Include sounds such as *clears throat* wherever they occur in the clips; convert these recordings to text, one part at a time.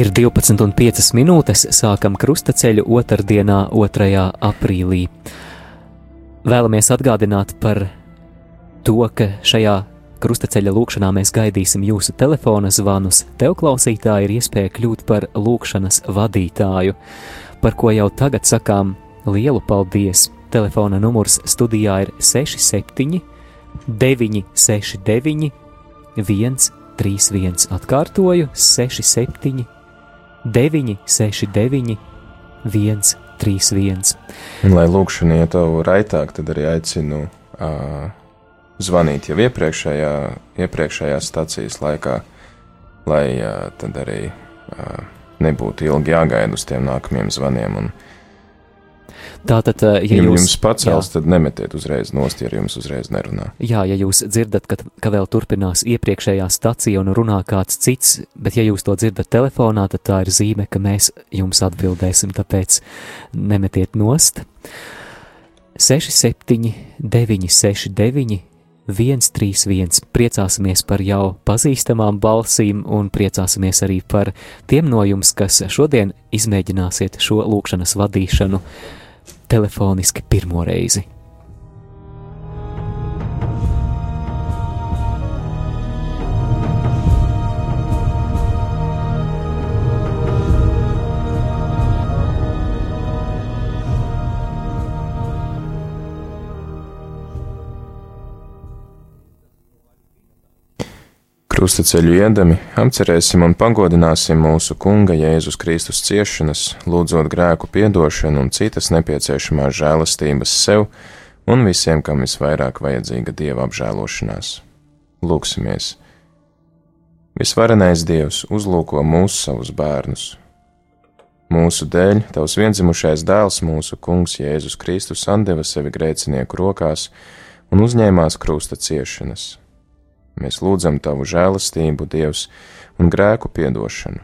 Ir 12,5 minūtes, sākam krustaceļu otrdienā, 2. aprīlī. Vēlamies atgādināt par to, ka šajā krustaceļa lūkšanā mēs gaidīsim jūsu telefona zvanus. Tev, klausītāji, ir iespēja kļūt par lūkšanas vadītāju, par ko jau tagad sakām lielu paldies. Telefona numurs studijā ir 67, 969, 131. Atkārtoju 67, 969, 131. Un, lai lūkšana ietu raitāk, tad arī aicinu uh, zvanīt jau iepriekšējā, iepriekšējā stācijas laikā, lai uh, tad arī uh, nebūtu ilgi jāgaida uz tiem nākamajiem zvaniem. Un, Tātad, ja ja jūs, jums pacels, jā. tad nemetiet uzreiz nost, ja jums uzreiz nerunā. Jā, ja jūs dzirdat, ka, ka vēl turpinās iepriekšējā stacija un runā kāds cits, bet ja jūs to dzirdat telefonā, tad tā ir zīme, ka mēs jums atbildēsim, tāpēc nemetiet nost. 67, 969, 131. Priecāsimies par jau pazīstamām balsīm un priecāsimies arī par tiem no jums, kas šodien izmēģināsiet šo lūkšanas vadīšanu telefoniski pirmo reizi. Krustaceļu iedami apcerēsim un pagodināsim mūsu Kunga Jēzus Kristus ciešanas, lūdzot grēku piedošanu un citas nepieciešamās žēlastības sev un visiem, kam visvairāk vajadzīga Dieva apžēlošanās. Lūksimies! Visvarenais Dievs uzlūko mūsu savus bērnus. Mūsu dēļ Tavs vienzimušais dēls, mūsu Kungs Jēzus Kristus, andeva sevi grēcinieku rokās un uzņēmās krusta ciešanas Mēs lūdzam Tavu žēlastību, Dievs, un grēku piedošanu,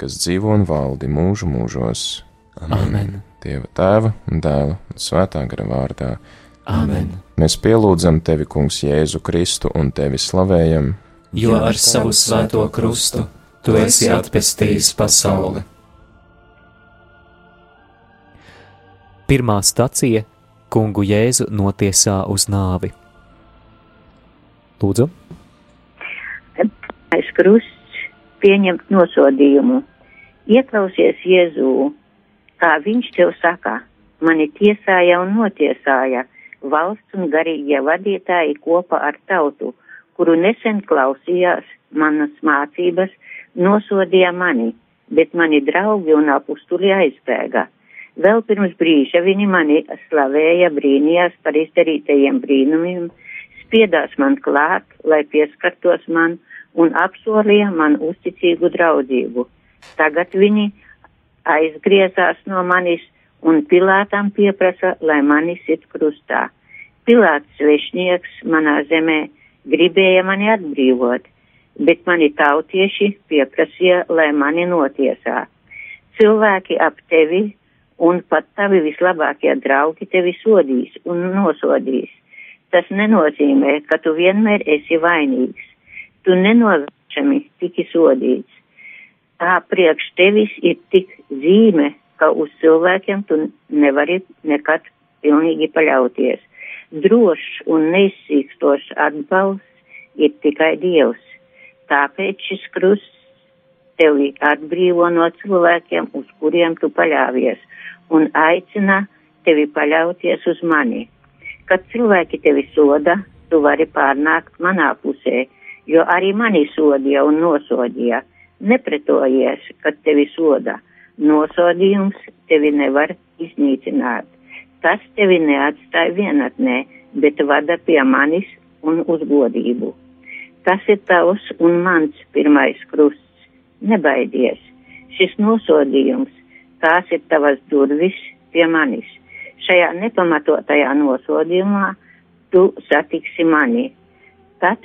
kas dzīvo un valdi mūžu mūžos. Amen. Amen. Dieva tēva un dēla un svētā gara vārdā. Amen. Mēs pielūdzam Tevi, Kungs, Jēzu Kristu un Tevi slavējam, jo ar savu svēto krustu Tu esi atpestījis pasauli. Pirmā stacija - Kungu Jēzu notiesā uz nāvi. Lūdzu! Krusts pieņemt nosodījumu. Ieklausies Jēzū, kā viņš tev saka, mani tiesāja un notiesāja valsts un garīgie vadītāji kopā ar tautu, kuru nesen klausījās manas mācības, nosodīja mani, bet mani draugi un apustuli aizbēga. Vēl pirms brīža viņi mani slavēja brīnījās par izdarītajiem brīnumiem, spiedās man klāt, lai pieskartos man un apsolīja man uzticīgu draudzību. Tagad viņi aizgriezās no manis un Pilātam pieprasa, lai mani sit krustā. Pilāts svešnieks manā zemē gribēja mani atbrīvot, bet mani tautieši pieprasīja, lai mani notiesā. Cilvēki ap tevi un pat tavi vislabākie draugi tevi sodīs un nosodīs. Tas nenozīmē, ka tu vienmēr esi vainīgs tu nenovēršami tiki sodīts. Tā priekš tevis ir tik zīme, ka uz cilvēkiem tu nevari nekad pilnīgi paļauties. Drošs un neizsīkstošs atbalsts ir tikai Dievs. Tāpēc šis krusts tevi atbrīvo no cilvēkiem, uz kuriem tu paļāvies, un aicina tevi paļauties uz mani. Kad cilvēki tevi soda, tu vari pārnākt manā pusē jo arī mani sodīja un nosodīja. Nepretojies, kad tevi soda. Nosodījums tevi nevar iznīcināt. Tas tevi neatstāja vienatnē, bet vada pie manis un uz godību. Tas ir tavs un mans pirmais krusts. Nebaidies, šis nosodījums, tās ir tavas durvis pie manis. Šajā nepamatotajā nosodījumā tu satiksi mani. Tad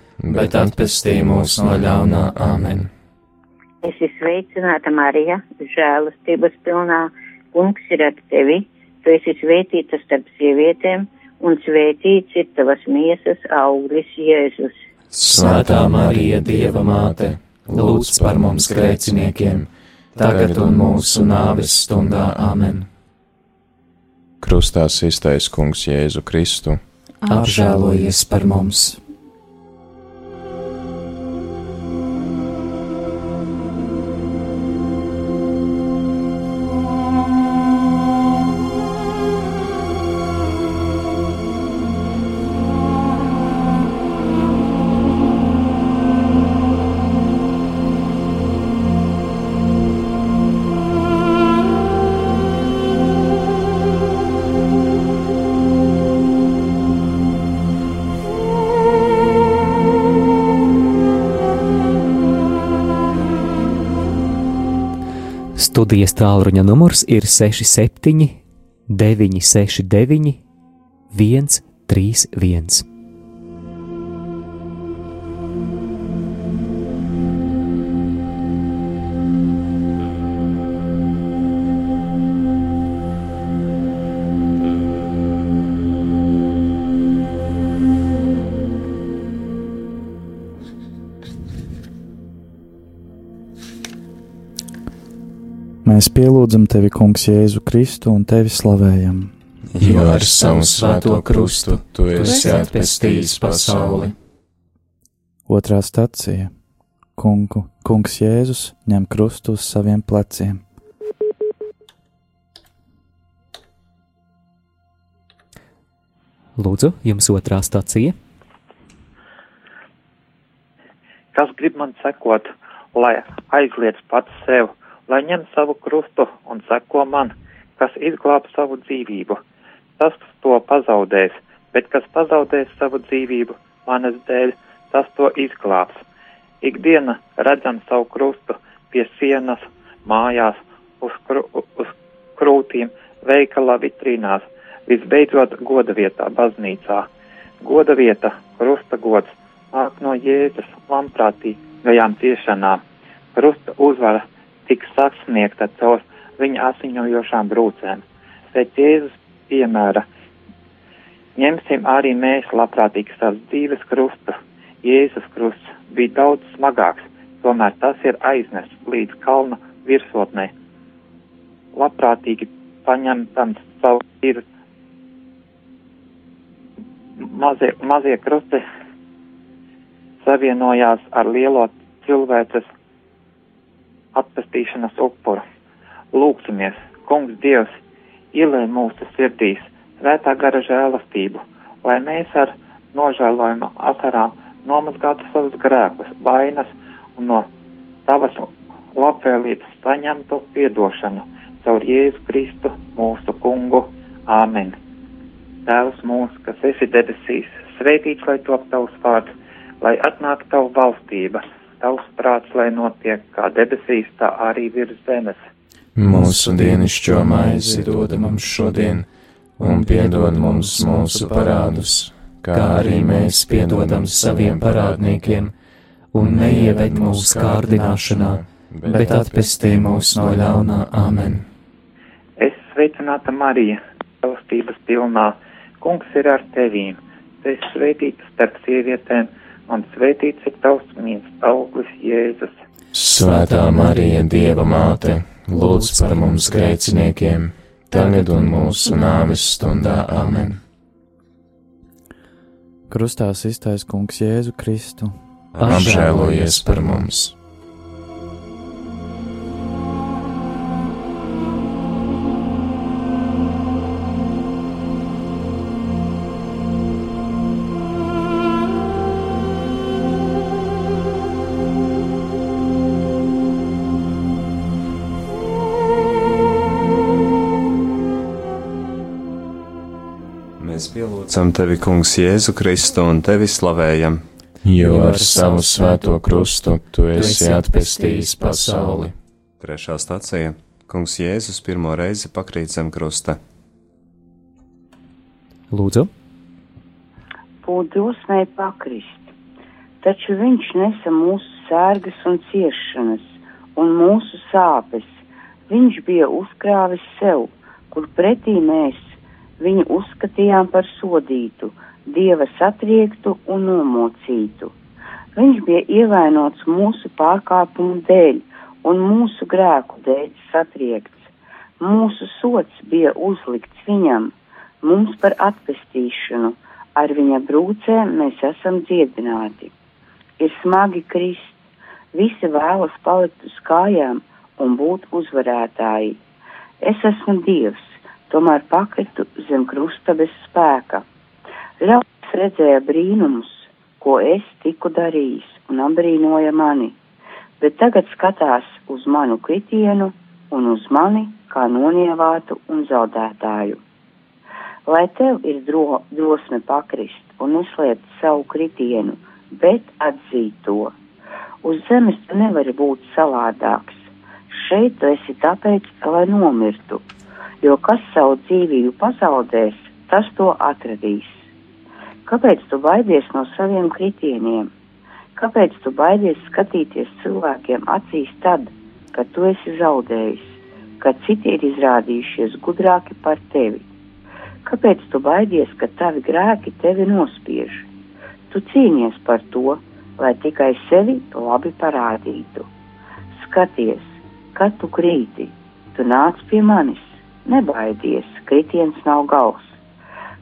bet atpestī mūs no ļaunā Āmen. Es esmu sveicināta Marija, žēlastības pilnā, kungs ir ar tevi, tu esi svētīta starp sievietēm, un svētīts ir tavas miesas auglis Jēzus. Svētā Marija, Dieva māte, lūdz par mums grēciniekiem, tagad un mūsu nāves stundā Āmen. Krustā iztais kungs Jēzu Kristu. Apžēlojies par mums! Studijas tālruņa numurs ir 67, 969, 131. Mēs pielūdzam tevi, Kungs, Jēzu Kristu un tevi slavējam. Jo ar savu svēto krustu tu esi atpestījis pasauli. Otrā stacija - Kungu, Kungs Jēzus ņem krustu uz saviem pleciem. Lūdzu, jums otrā stacija. Kas grib man sekot, lai aizliedz pats sev, lai ņem savu krustu un seko man, kas izglāb savu dzīvību. Tas to pazaudēs, bet kas pazaudēs savu dzīvību manas dēļ, tas to izglābs. Ikdiena redzam savu krustu pie sienas, mājās, uz, kru, uz krūtīm, veikala vitrīnās, visbeidzot goda vietā, baznīcā. Goda vieta, krusta gods, nāk no Jēzus lamprātīgajām ciešanām. Krusta uzvara tiks sasniegta caur viņa asiņojošām brūcēm. Pēc Jēzus piemēra ņemsim arī mēs labprātīgi savas dzīves krustu. Jēzus krusts bija daudz smagāks, tomēr tas ir aiznests līdz kalna virsotnē. Labprātīgi paņemtam savu ir mazie, mazie krusti savienojās ar lielo cilvēces atpestīšanas upuru. Lūksimies, kungs Dievs, ielē mūsu sirdīs svētā gara žēlastību, lai mēs ar nožēlojumu asarām nomazgātu savus grēkus, vainas un no tavas labvēlības saņemtu piedošanu caur Jēzu Kristu mūsu kungu. Āmen! Tēvs mūsu, kas esi debesīs, svētīts lai top tavs vārds, lai atnāk tavu valstība, tavs prāts, lai notiek kā debesīs, tā arī virs zemes. Mūsu dienascho maizi dod mums šodien, un piedod mums mūsu parādus, kā arī mēs piedodam saviem parādniekiem, un neieved mūsu kārdināšanā, bet atpestī mūs no ļaunā Āmen. Es sveicināta Marija, taustības pilnā, kungs ir ar tevīm, tu esi svētīta starp sievietēm, un svētīts ir tavs mīns auglis Jēzus. Svētā Marija, Dieva māte, lūdz par mums grēciniekiem, tagad un mūsu nāves stundā Āmen. Krustā iztais Kungs Jēzu Kristu. Apžēlojies par mums! Pielūdzam tevi, Kungs, Jēzu Kristu un tevi slavējam. Jo ar savu svēto krustu tu esi atpestījis pasauli. Trešā stacija - Kungs Jēzus pirmo reizi pakrīt zem krusta. Lūdzu, būt drosmei pakrist, taču viņš nesa mūsu sērgas un ciešanas un mūsu sāpes. Viņš bija uzkrāvis sev, kur pretī mēs viņu uzskatījām par sodītu, dieva satriektu un nomocītu. Viņš bija ievainots mūsu pārkāpumu dēļ un mūsu grēku dēļ satriekts. Mūsu sots bija uzlikts viņam, mums par atpestīšanu, ar viņa brūcēm mēs esam dziedināti. Ir smagi krist, visi vēlas palikt uz kājām un būt uzvarētāji. Es esmu Dievs, tomēr pakritu zem krusta bez spēka. Ļaudis redzēja brīnumus, ko es tiku darījis, un apbrīnoja mani, bet tagad skatās uz manu kritienu un uz mani kā nonievātu un zaudētāju. Lai tev ir dro, drosme pakrist un neslēpt savu kritienu, bet atzīt to. Uz zemes tu nevari būt savādāks. Šeit tu esi tāpēc, lai nomirtu, jo kas savu dzīvību pazaudēs, tas to atradīs. Kāpēc tu baidies no saviem kritieniem? Kāpēc tu baidies skatīties cilvēkiem acīs tad, kad tu esi zaudējis, kad citi ir izrādījušies gudrāki par tevi? Kāpēc tu baidies, ka tavi grēki tevi nospiež? Tu cīnies par to, lai tikai sevi labi parādītu. Skaties, kad tu krīti, tu nāc pie manis, nebaidies, kritiens nav gals.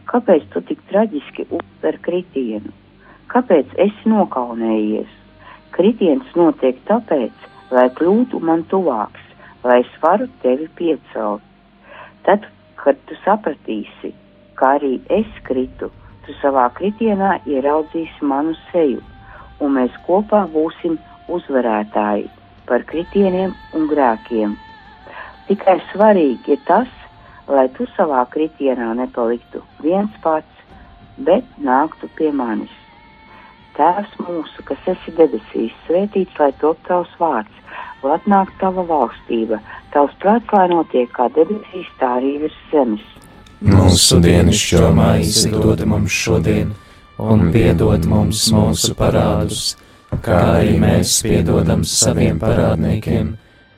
Kāpēc tu tik traģiski uztver kritienu? Kāpēc esi nokaunējies? Kritiens notiek tāpēc, lai kļūtu man tuvāks, lai es varu tevi piecelt. Tad, kad tu sapratīsi, kā arī es kritu, tu savā kritienā ieraudzīsi manu seju un mēs kopā būsim uzvarētāji par kritieniem un grēkiem. Tikai svarīgi ir tas, lai tu savā kritienā nepaliktu viens pats, bet nāktu pie manis. Tēvs mūsu, kas esi debesīs, svētīts, lai top tavs vārds, lai atnāk tava valstība, tavs prāts, lai notiek kā debesīs, tā arī virs zemes. Mūsu dienascho maizi dod mums šodien un piedod mums mūsu parādus, kā arī mēs piedodam saviem parādniekiem,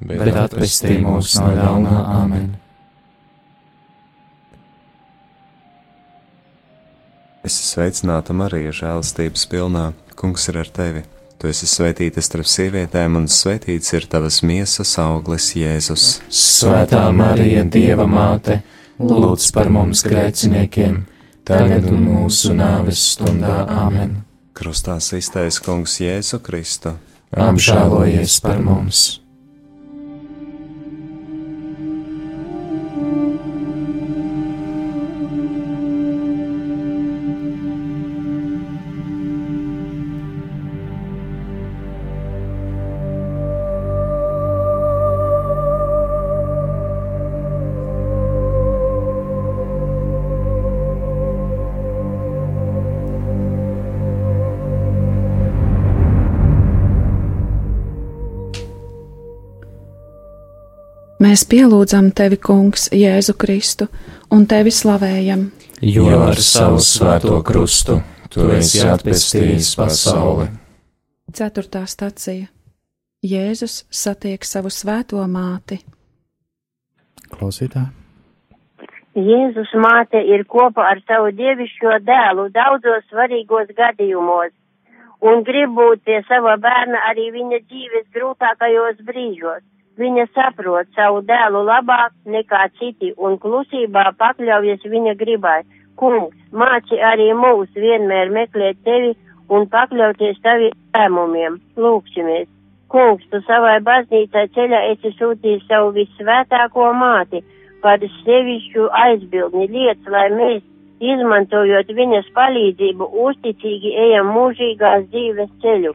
bet atpestī mūs no ļaunā amen. Es esmu sveicināta Marija, žēlastības pilnā. Kungs ir ar tevi. Tu esi svētīta starp sievietēm, un svētīts ir tavas miesas auglis, Jēzus. Svētā Marija, Dieva māte! lūdz par mums grēciniekiem, tagad un mūsu nāves stundā Āmen. Krustā iztaisa Kungs Jēzu Kristu. Apžēlojies par mums! Mēs pielūdzam tevi, Kungs, Jēzu Kristu, un tevi slavējam. Jo ar savu svēto krustu tu esi atpestījis pasauli. Ceturtā stacija Jēzus satiek savu svēto māti. Klausītāji! Jēzus māte ir kopā ar savu dievišķo dēlu daudzos svarīgos gadījumos un grib būt pie sava bērna arī viņa dzīves grūtākajos brīžos. Viņa saprot savu dēlu labāk nekā citi un klusībā pakļaujas viņa gribai Kungs, māci arī mūs vienmēr meklēt tevi un pakļauties taviem lēmumiem. Lūksimies! Kungs, tu savai baznīcai ceļā esi sūtījis savu vissvētāko māti par sevišķu aizbildni lietas, lai mēs, izmantojot viņas palīdzību, uzticīgi ejam mūžīgās dzīves ceļu.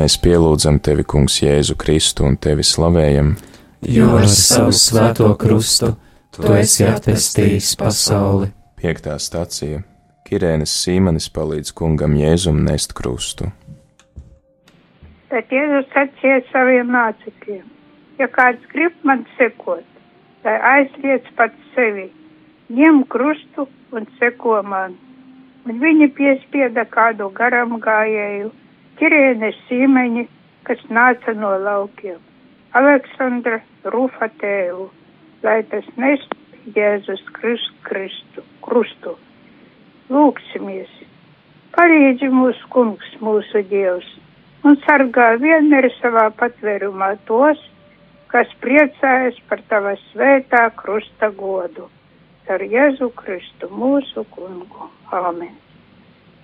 Mēs pielūdzam tevi, Kungs, Jēzu Kristu un tevi slavējam, jo ar savu svēto krustu tu esi atpestījis pasauli. Piektā stacija - Kirēnas Sīmanis palīdz kungam Jēzum nest krustu. Bet Jēzus sacīja saviem mācekļiem: Ja kāds grib man sekot, lai aizliec pats sevi, ņem krustu un seko man. Un viņi piespieda kādu garam gājēju, Kirēnes Sīmeņi, kas nāca no laukiem, Aleksandra Rufa tēvu, lai tas nestu Jēzus Kristu, Kristu, krustu. Lūksimies! Palīdzi mūsu kungs, mūsu dievs, un sargā vienmēr savā patvērumā tos, kas priecājas par tava svētā krusta godu. Ar Jēzu Kristu mūsu kungu. Āmen.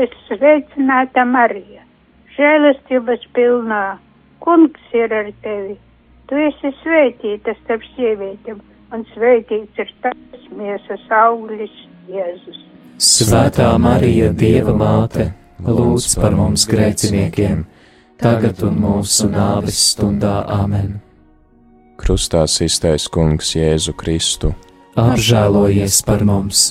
Es sveicināta Marija, žēlastības pilnā, kungs ir ar tevi. Tu esi svētīta starp sievietēm, un svētīts ir tavs miesas auglis, Jēzus. Svētā Marija, Dieva māte, lūdz par mums grēciniekiem, tagad un mūsu nāves stundā amen. Krustā iztais kungs Jēzu Kristu. Apžēlojies par mums!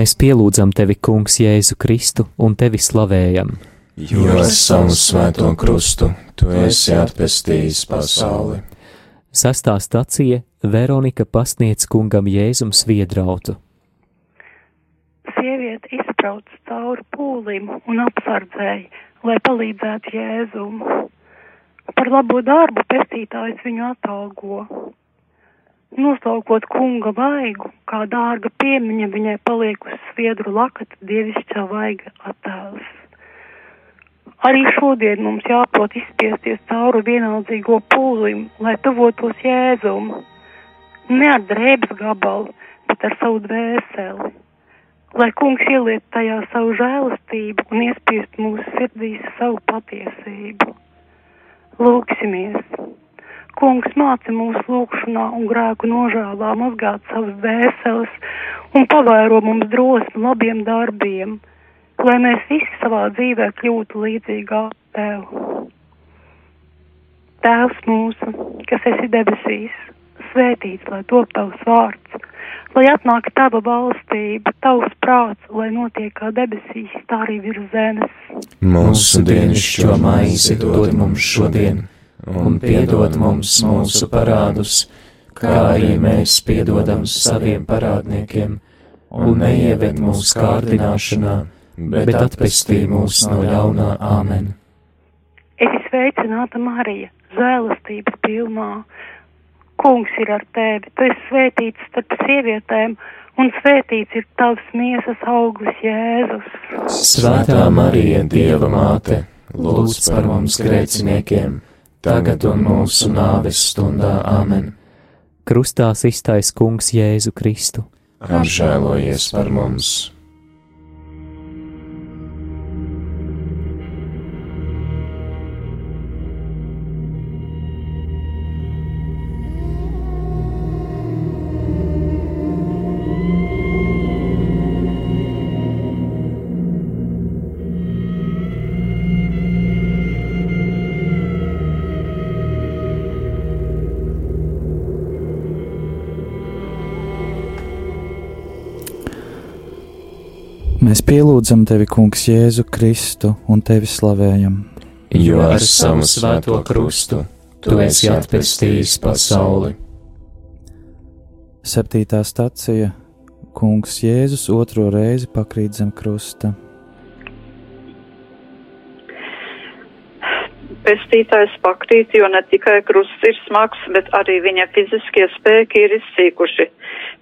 Mēs pielūdzam tevi, Kungs, Jēzu Kristu un tevi slavējam. Jo ar savu svēto krustu tu esi atpestījis pasauli. Sastā stacija Veronika pasniedz kungam Jēzum sviedrautu. Sieviete izbrauc cauri pūlim un apsardzēja, lai palīdzētu Jēzum. Par labo darbu pestītājs viņu atalgo. Noslaukot kunga vaigu, kā dārga piemiņa viņai paliek uz sviedru lakata dievišķā vaiga attēls. Arī šodien mums jāprot izspiesties cauri vienaldzīgo pūlim, lai tuvotos Jēzum. Ne ar drēbes gabalu, bet ar savu dvēseli. Lai kungs ieliet tajā savu žēlastību un iespiest mūsu sirdīs savu patiesību. Lūksimies! Kungs māca mūsu lūgšanā un grēku nožēlā mazgāt savas dvēseles un pavēro mums drosmi labiem darbiem, lai mēs visi savā dzīvē kļūtu līdzīgā Tev. Tēvs mūsu, kas esi debesīs, svētīts, lai top Tavs vārds, lai atnāk Tava valstība, Tavs prāts, lai notiek kā debesīs, tā arī virs zemes. Mūsu dienascho maizi dod mums šodien un piedod mums mūsu parādus, kā arī mēs piedodam saviem parādniekiem, un neieved mūsu kārdināšanā, bet atpestī mūs no ļaunā āmen. Es sveicināta Marija, žēlastības pilnā. Kungs ir ar tevi, tu esi svētīts starp sievietēm, un svētīts ir tavs miesas auglis Jēzus. Svētā Marija, Dieva māte, lūdz par mums grēciniekiem! Tagad un mūsu nāves stundā Āmen. Krustā iztais Kungs Jēzu Kristu. Apžēlojies par mums! Pielūdzam tevi, Kungs, Jēzu Kristu un tevi slavējam. Jo ar savu svēto krustu tu esi atpestījis pasauli. Septītā stacija Kungs Jēzus otro reizi pakrīt zem krusta. Pestītājs pakrīt, jo ne tikai krusts ir smags, bet arī viņa fiziskie spēki ir izsīkuši.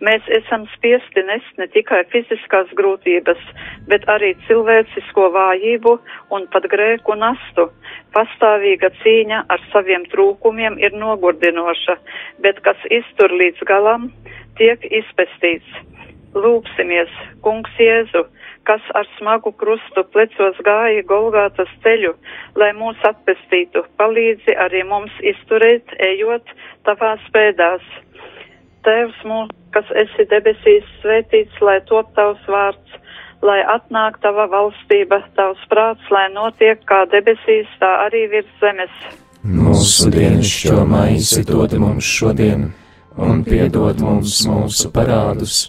Mēs esam spiesti nest ne tikai fiziskās grūtības, bet arī cilvēcisko vājību un pat grēku nastu. Pastāvīga cīņa ar saviem trūkumiem ir nogurdinoša, bet kas iztur līdz galam, tiek izpestīts. Lūksimies, Kungs Jēzu, kas ar smagu krustu plecos gāja Golgātas ceļu, lai mūs atpestītu, palīdzi arī mums izturēt, ejot tavās pēdās. Tēvs mūsu, kas esi debesīs, svētīts, lai top tavs vārds, lai atnāk tava valstība, tavs prāts, lai notiek kā debesīs, tā arī virs zemes. Mūsu dienascho maizi dod mums šodien, un piedod mums mūsu parādus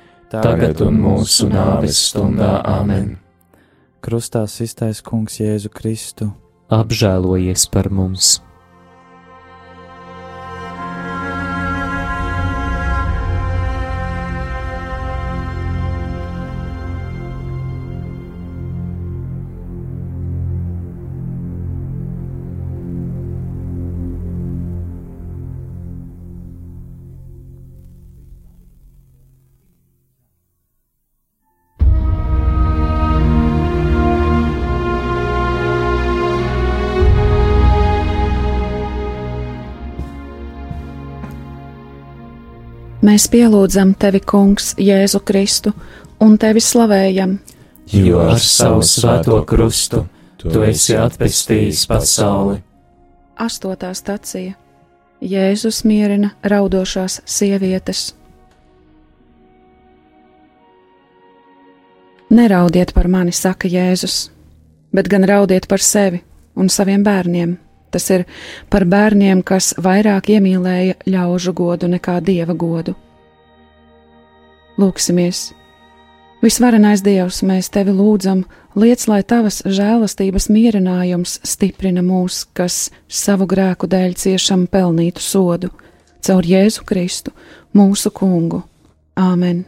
tagad un mūsu nāves stundā Āmen. Krustā iztais Kungs Jēzu Kristu. Apžēlojies par mums! Mēs pielūdzam tevi, Kungs, Jēzu Kristu, un tevi slavējam. Jo ar savu svēto krustu tu esi atpestījis pasauli. Astotā stacija Jēzus mierina raudošās sievietes. Neraudiet par mani, saka Jēzus, bet gan raudiet par sevi un saviem bērniem. Tas ir par bērniem, kas vairāk iemīlēja ļaužu godu nekā dieva godu. Lūksimies, Visvarenais Dievs, mēs tevi lūdzam, liec, lai tavas žēlastības mierinājums stiprina mūs, kas savu grēku dēļ ciešam pelnītu sodu, caur Jēzu Kristu, mūsu kungu. Āmen!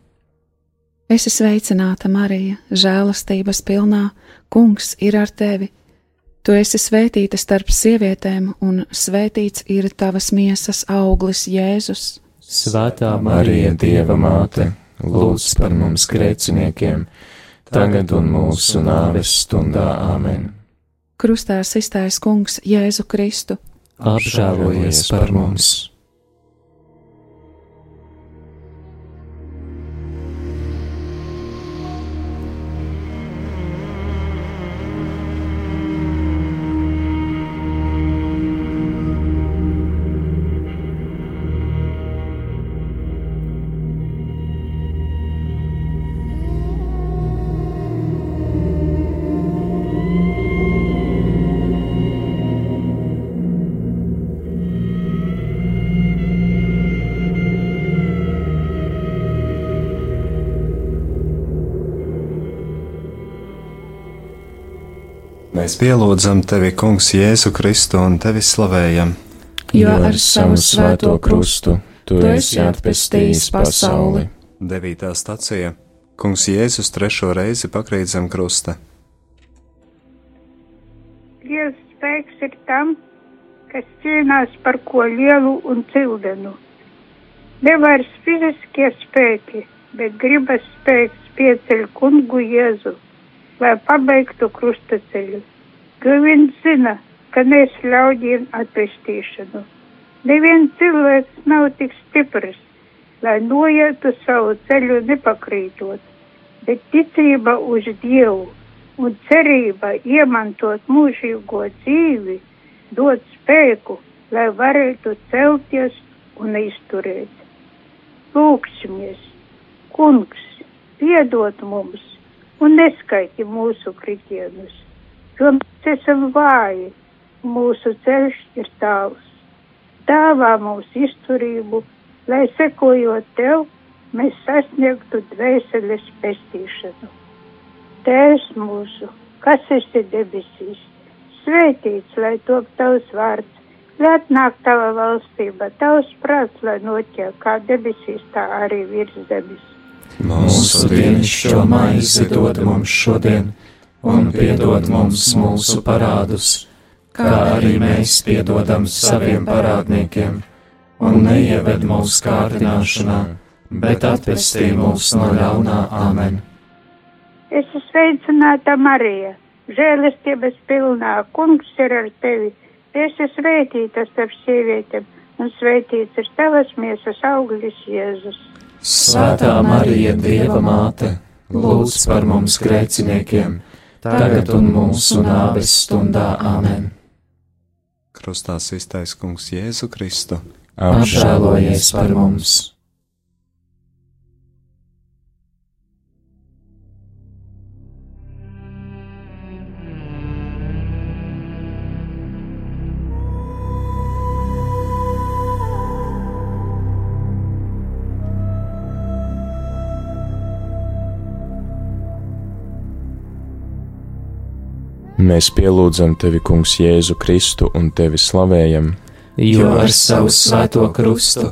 Es esmu sveicināta, Marija, žēlastības pilnā, Kungs ir ar tevi. Tu esi svētīta starp sievietēm, un svētīts ir tavas miesas auglis, Jēzus. Svētā Marija, Dieva māte, lūdz par mums grēciniekiem! tagad un mūsu nāves stundā Āmen. Krustā iztaisa Kungs Jēzu Kristu. Apžēlojies par mums! Mēs pielūdzam tevi, Kungs, Jēzu Kristu un tevi slavējam. Jo ar savu svēto krustu tu esi atpestījis pasauli. Devītā stacija Kungs Jēzus trešo reizi pakrīt zem krusta. Dievs spēks ir tam, kas cīnās par ko lielu un cildenu. Nevairs fiziskie spēki, bet gribas spēks pieceļ kungu Jēzu, lai pabeigtu krustaceļu ka viņš zina, ka nes ļaudīm atpestīšanu. Neviens cilvēks nav tik stiprs, lai noietu savu ceļu nepakrītot, bet ticība uz Dievu un cerība iemantot mūžīgo dzīvi dod spēku, lai varētu celties un izturēt. Lūksimies, kungs, piedod mums un neskaiti mūsu kritienus mēs esam vāji, mūsu ceļš ir tāls. Dāvā mums izturību, lai sekojot tev, mēs sasniegtu dvēseles pestīšanu. Tēvs mūsu, kas esi debesīs, svētīts, lai top tavs vārds, lai atnāk tava valstība, tavs prāts, lai notiek kā debesīs, tā arī virs zemes. Mūsu dienascho maizi dod mums šodien un piedod mums mūsu parādus, kā arī mēs piedodam saviem parādniekiem, un neieved mūsu kārdināšanā, bet atvestī mūs no ļaunā amen. Es esmu sveicināta Marija, žēlestības pilnā, kungs ir ar tevi, es esmu svētīta starp sievietēm, un svētīts ir tavas miesas auglis Jēzus. Svētā Marija, Dieva māte, lūdz par mums grēciniekiem! Tagad un mūsu nāves stundā Āmen. Krustā iztaisa kungs Jēzu Kristu. Apžēlojies par mums! Mēs pielūdzam tevi, Kungs, Jēzu Kristu un tevi slavējam, jo ar savu svēto krustu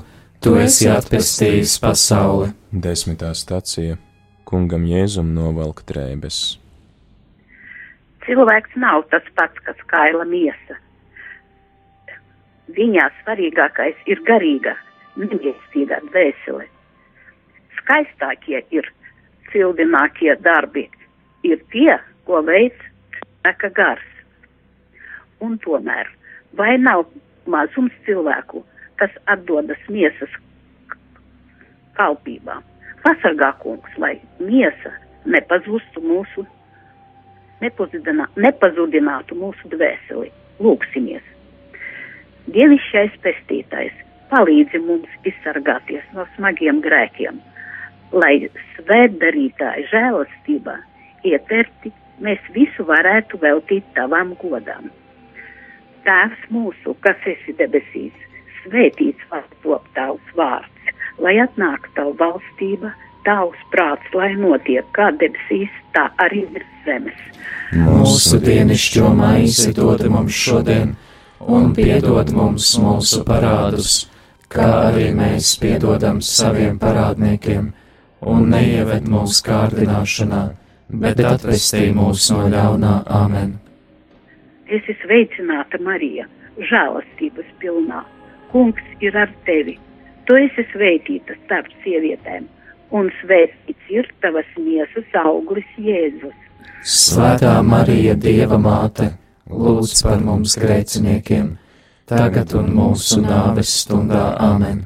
tu esi atpestījis pasauli. Desmitā stacija Kungam Jēzum novelk drēbes. Cilvēks nav tas pats, kas kaila miesa. Viņā svarīgākais ir garīga, neviestīgā dvēsele. Skaistākie ir cildinākie darbi, ir tie, ko veids saka gars. Un tomēr, vai nav mazums cilvēku, kas atdodas miesas kalpībām? Pasargā kungs, lai miesa nepazustu mūsu, nepazudinātu mūsu dvēseli. Lūksimies! Dievišķais pestītājs, palīdzi mums izsargāties no smagiem grēkiem, lai svētdarītāji žēlastībā ieterti mēs visu varētu veltīt tavam godam. Tēvs mūsu, kas esi debesīs, svētīts var top tavs vārds, lai atnāk tavu valstība, tavs prāts, lai notiek kā debesīs, tā arī virs zemes. Mūsu dienascho maizi dod mums šodien, un piedod mums mūsu parādus, kā arī mēs piedodam saviem parādniekiem, un neieved mūsu kārdināšanā, bet atvestī mūs no ļaunā amen. Es esmu sveicināta Marija, žēlastības pilnā. Kungs ir ar tevi. Tu esi svētīta starp sievietēm, un svētīts ir tavas miesas auglis Jēzus. Svētā Marija, Dieva māte, lūdz par mums grēciniekiem, tagad un mūsu nāves stundā amen.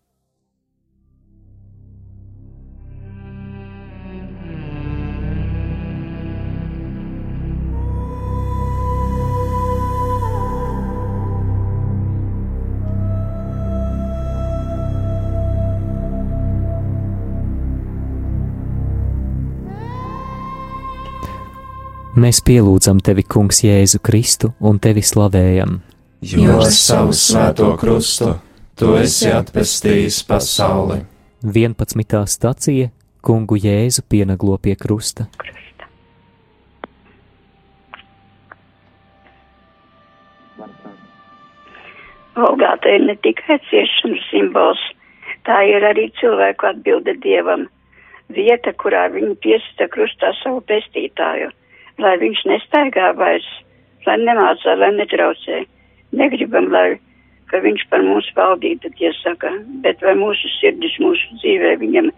Mēs pielūdzam tevi, Kungs, Jēzu Kristu un tevi slavējam. Jo ar savu svēto krustu tu esi atpestījis pasauli. 11. stacija Kungu Jēzu pienaglo pie krusta. Golgāta ir ne tikai ciešanu simbols, tā ir arī cilvēku atbilde Dievam, vieta, kurā viņi piesita krustā savu pestītāju lai viņš nestaigā vairs, lai nemācā, lai netraucē. Negribam, lai, ka viņš par mums valdītu, tie saka, bet vai mūsu sirdis, mūsu dzīvē viņam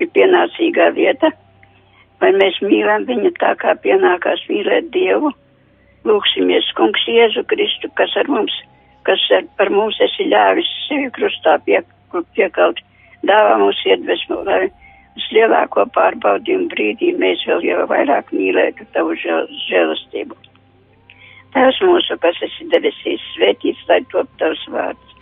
ir pienācīgā vieta, vai mēs mīlam viņu tā, kā pienākās mīlēt Dievu. Lūksimies, kungs Jēzu Kristu, kas ar mums, kas ar, par mums esi ļāvis sevi krustā pie, piekalt, dāvā mums iedvesmu, lai vislielāko pārbaudījumu brīdī mēs vēl jau vairāk mīlētu tavu žēlastību. Tēvs mūsu, kas esi debesīs, svētīts, lai top tavs vārds,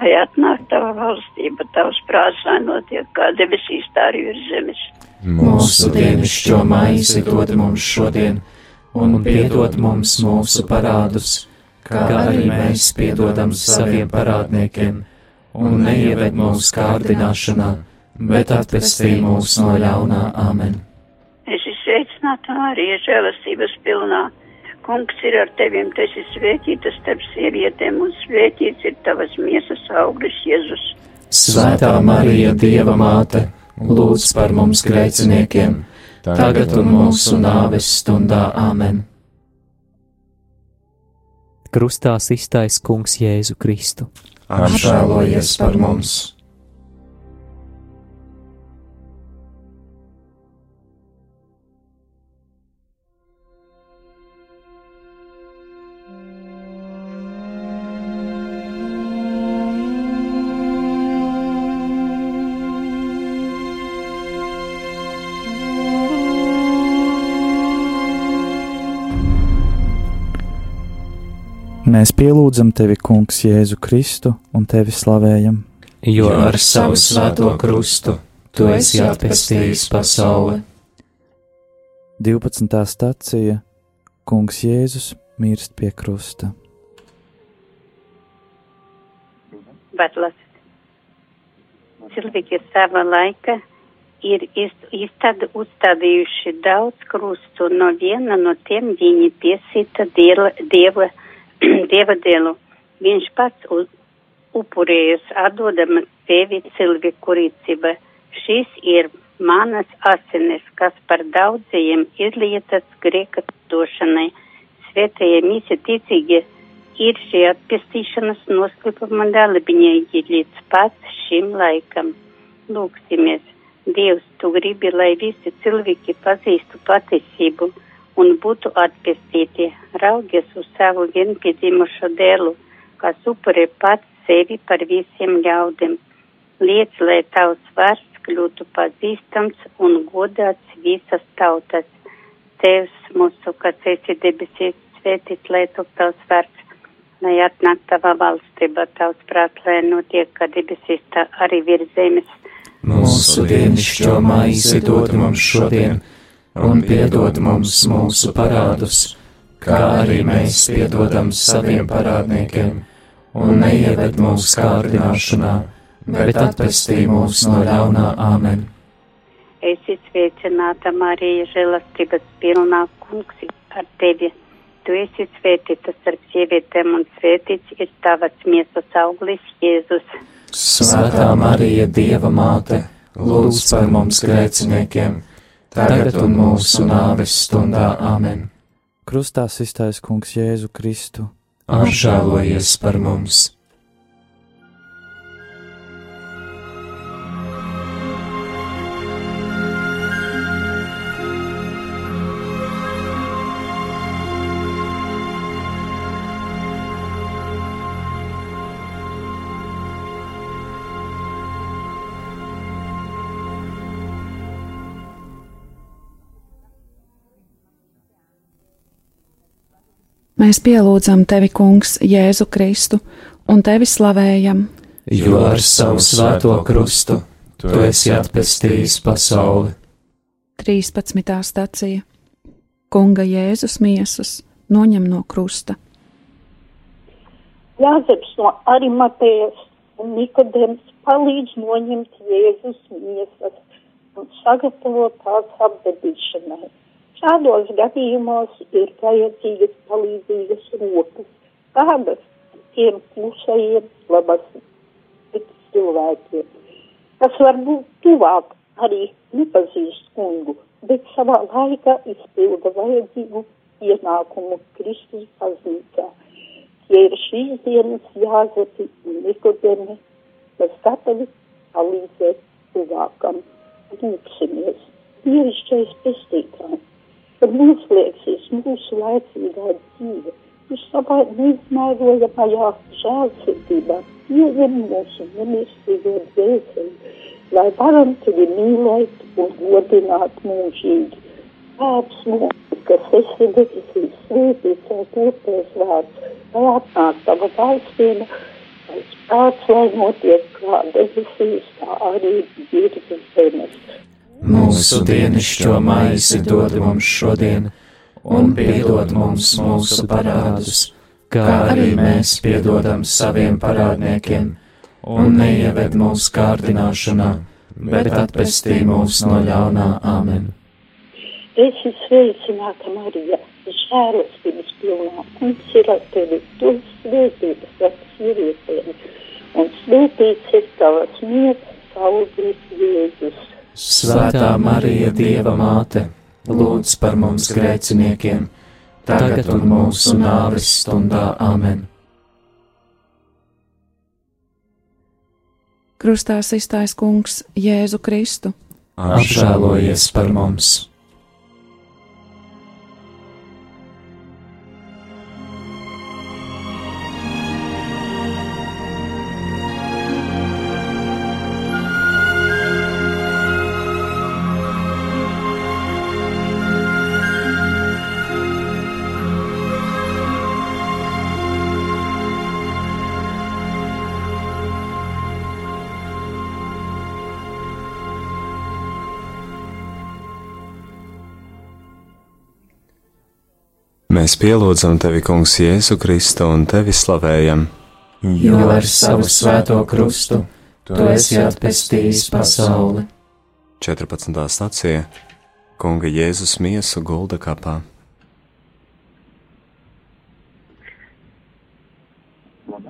lai atnāk tava valstība, tavs prāts, lai notiek kā debesīs, tā arī virs zemes. Mūsu dienascho maizi dod mums šodien, un piedod mums mūsu parādus, kā arī mēs piedodam saviem parādniekiem, un neieved mūsu kārdināšanā bet atpestī mūs no ļaunā amen. Es esmu sveicināta Marija, žēlastības pilnā. Kungs ir ar tevim, tu esi svētīta starp sievietēm, un svētīts ir tavas miesas auglis Jēzus. Svētā Marija, Dieva māte, lūdz par mums grēciniekiem, tagad un mūsu nāves stundā amen. Krustā iztais Kungs Jēzu Kristu. Apžēlojies par mums! Mēs pielūdzam tevi, Kungs, Jēzu Kristu un tevi slavējam. Jo ar savu svēto krustu tu esi atpestījis pasauli. 12. stacija Kungs Jēzus mirst pie krusta. Bet lasīt, cilvēki sava laika ir izstad, uzstādījuši daudz krustu, no viena no tiem viņi piesita dieva, dieva *clears throat* dievadēlu viņš pats upurējas, atdodamas sevi cilvēku rīcība. Šis ir manas asinis, kas par daudzajiem ir lietas grēka došanai. Svētajie misi ticīgi ir šī atpestīšanas noslēpuma dalībnieki līdz pat šim laikam. Lūksimies, Dievs, tu gribi, lai visi cilvēki pazīstu patiesību un būtu atpestīti, raugies uz savu vienpiedzimušo dēlu, kas upurē pats sevi par visiem ļaudiem. Liec, lai tavs vārds kļūtu pazīstams un godāts visas tautas. Tevs mūsu, kas esi debesīs, svētīts, lai tu tavs vārds, lai atnāk tava valstība, tavs prāt, lai notiek, kā debesīs, tā arī virs zemes. Mūsu dienascho maizi dod mums šodien, un piedod mums mūsu parādus, kā arī mēs piedodam saviem parādniekiem, un neieved mūsu kārdināšanā, bet atpestī mūs no ļaunā āmen. Esi sveicināta, Marija, žēlastības pilnā kungs ar tevi. Tu esi svētīta starp sievietēm, un svētīts ir tavas miesas auglis, Jēzus. Svētā Marija, Dieva māte, lūdz par mums grēciniekiem, tagad un mūsu nāves stundā āmen. Krustā iztais kungs Jēzu Kristu. Apžēlojies par mums! Mēs pielūdzam tevi, Kungs, Jēzu Kristu, un tevi slavējam. Jo ar savu svēto krustu tu esi atpestījis pasauli. 13. stacija Kunga Jēzus miesas noņem no krusta. Jāzeps no Arimatējas un Nikodems palīdz noņemt Jēzus miesas un sagatavot tās apbedīšanai. Šādos gadījumos ir vajadzīgas palīdzīgas rokas, tādas tiem klusajiem, labas cilvēkiem, kas varbūt tuvāk arī nepazīst kungu, bet savā laikā izpilda vajadzīgu pienākumu Kristus baznīcā. Tie ir šīs dienas jāzepi un nikodemi, kas gatavi palīdzēt tuvākam. Lūksimies, dievišķais pestītājs kad noslēgsies mūsu laicīgā dzīve. Uz savā neizmērojamajā žēlsirdībā pieņem mūsu nemirstīgo dvēseli, lai varam tevi mīlēt un godināt mūžīgi. Tēvs mūsu, kas esi debesīs, svētīts ar tūpēs vārds, lai atnāk tava valstība, lai spēks, lai notiek kā debesīs, tā arī virs zemes. Mūsu dienascho maizi dod mums šodien, un piedod mums mūsu parādus, kā arī mēs piedodam saviem parādniekiem, un neieved mūsu kārdināšanā, bet atpestī mūs no ļaunā. Āmen. Es esmu sveicināta Marija, žēlastības pilnā, kungs ir ar tevi, tu svētības ar sievietēm, un svētīts ir tavas mietas auglis Jēzus. Svētā Marija, Dieva māte, lūdz par mums grēciniekiem, tagad un mūsu nāves stundā amen. Krustā iztais kungs Jēzu Kristu. Apžēlojies par mums! Mēs pielūdzam tevi, Kungs, Jēzu Kristu un tevi slavējam. Jo ar savu svēto krustu tu esi atpestījis pasauli. 14. stācija Kunga Jēzus miesu gulda kapā.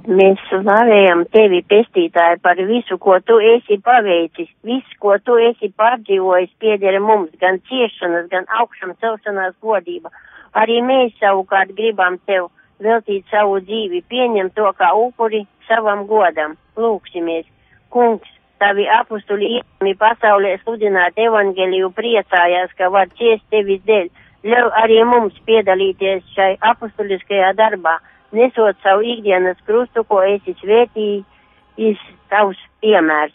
Mēs slavējam tevi, pestītāji, par visu, ko tu esi paveicis. Viss, ko tu esi pārdzīvojis, pieder mums, gan ciešanas, gan augšām celšanās godība. Arī mēs savukārt gribam tev veltīt savu dzīvi, pieņem to kā upuri savam godam. Lūksimies, kungs, tavi apustuli iemi pasaulē sludināt evangeliju priecājās, ka var ciest tevis dēļ. Ļauj arī mums piedalīties šai apustuliskajā darbā nesot savu ikdienas krustu, ko esi svētījis tavs piemērs.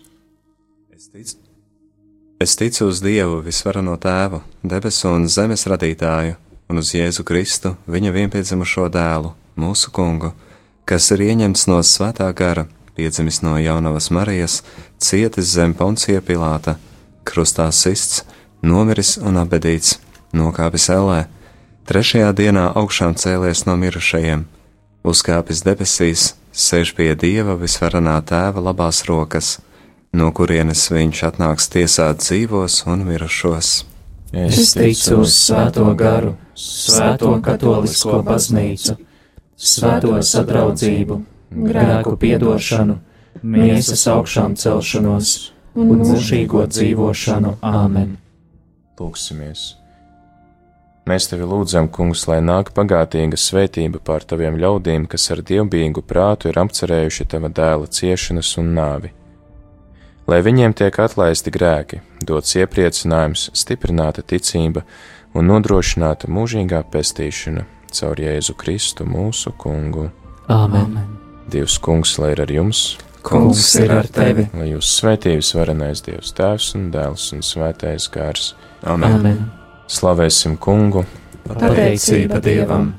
Es ticu, uz Dievu visvarano tēvu, debesu un zemes radītāju, un uz Jēzu Kristu, viņa vienpiedzimušo dēlu, mūsu kungu, kas ir ieņemts no svētā gara, piedzimis no jaunavas Marijas, cietis zem poncija Pilāta, krustā sists, nomiris un abedīts, nokāpis ellē, trešajā dienā augšām cēlies no mirušajiem, uzkāpis debesīs, sēž pie Dieva visvarenā tēva labās rokas, no kurienes viņš atnāks tiesāt dzīvos un mirušos. Es ticu uz Svēto garu, Svēto katolisko baznīcu, Svēto sadraudzību, grēku piedošanu, miesas augšām celšanos un mūžīgo dzīvošanu. Āmen! Lūksimies! Mēs tevi lūdzam, kungs, lai nāk pagātīga svētība pār taviem ļaudīm, kas ar dievbijīgu prātu ir apcerējuši tava dēla ciešanas un nāvi. Lai viņiem tiek atlaisti grēki, dots iepriecinājums, stiprināta ticība un nodrošināta mūžīgā pestīšana caur Jēzu Kristu mūsu kungu. Āmen! Dievs, kungs, lai ir ar jums! Kungs ir ar tevi! Lai jūs svētījus varenais Dievs Tēvs un Dēls un Svētais Gars. Amen! Amen. Slavēsim kungu! Pateicība Dievam!